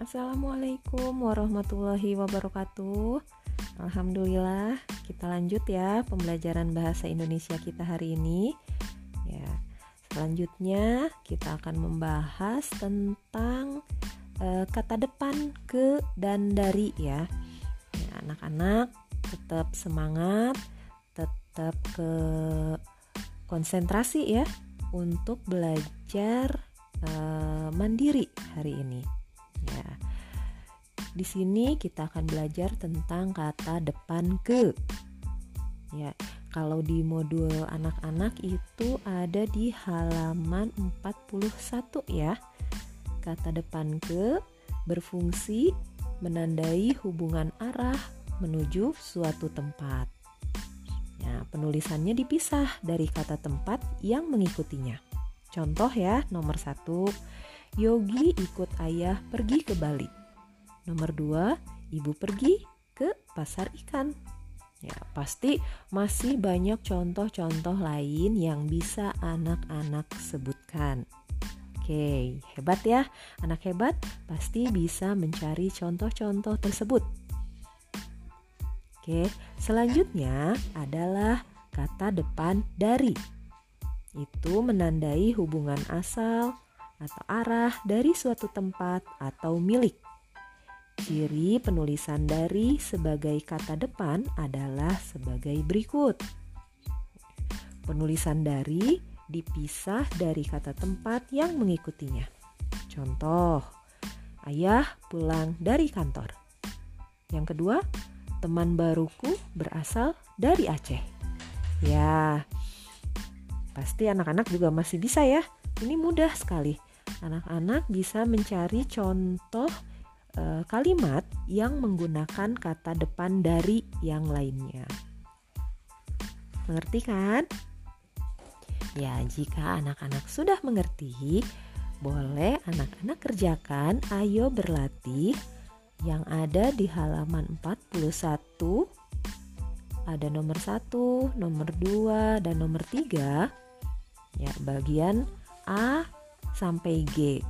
Assalamualaikum warahmatullahi wabarakatuh. Alhamdulillah, kita lanjut ya pembelajaran bahasa Indonesia kita hari ini. Ya, selanjutnya kita akan membahas tentang uh, kata depan ke dan dari ya. ya anak-anak tetap semangat, tetap ke konsentrasi ya untuk belajar uh, mandiri hari ini. Ya. Di sini kita akan belajar tentang kata depan ke. Ya, kalau di modul anak-anak itu ada di halaman 41 ya. Kata depan ke berfungsi menandai hubungan arah menuju suatu tempat. Ya, penulisannya dipisah dari kata tempat yang mengikutinya. Contoh ya, nomor satu, Yogi ikut ayah pergi ke Bali. Nomor dua, ibu pergi ke pasar ikan. Ya, pasti masih banyak contoh-contoh lain yang bisa anak-anak sebutkan. Oke, hebat ya. Anak hebat pasti bisa mencari contoh-contoh tersebut. Oke, selanjutnya adalah kata depan dari. Itu menandai hubungan asal, atau arah dari suatu tempat atau milik. Ciri penulisan dari sebagai kata depan adalah sebagai berikut. Penulisan dari dipisah dari kata tempat yang mengikutinya. Contoh, ayah pulang dari kantor. Yang kedua, teman baruku berasal dari Aceh. Ya, pasti anak-anak juga masih bisa ya. Ini mudah sekali anak-anak bisa mencari contoh e, kalimat yang menggunakan kata depan dari yang lainnya. Mengerti kan? Ya, jika anak-anak sudah mengerti, boleh anak-anak kerjakan ayo berlatih yang ada di halaman 41 ada nomor 1, nomor 2, dan nomor 3 ya bagian A sampai G.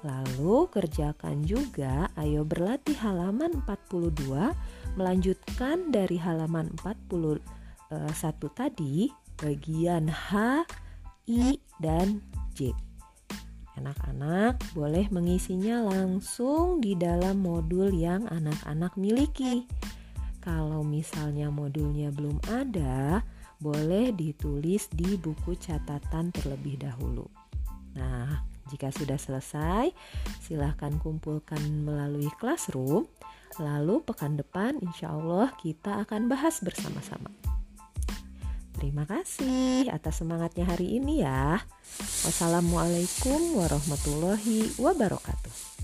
Lalu kerjakan juga ayo berlatih halaman 42 melanjutkan dari halaman 41 tadi bagian H, I, dan J. Anak-anak boleh mengisinya langsung di dalam modul yang anak-anak miliki. Kalau misalnya modulnya belum ada, boleh ditulis di buku catatan terlebih dahulu. Nah, jika sudah selesai, silahkan kumpulkan melalui classroom. Lalu pekan depan insya Allah kita akan bahas bersama-sama. Terima kasih atas semangatnya hari ini ya. Wassalamualaikum warahmatullahi wabarakatuh.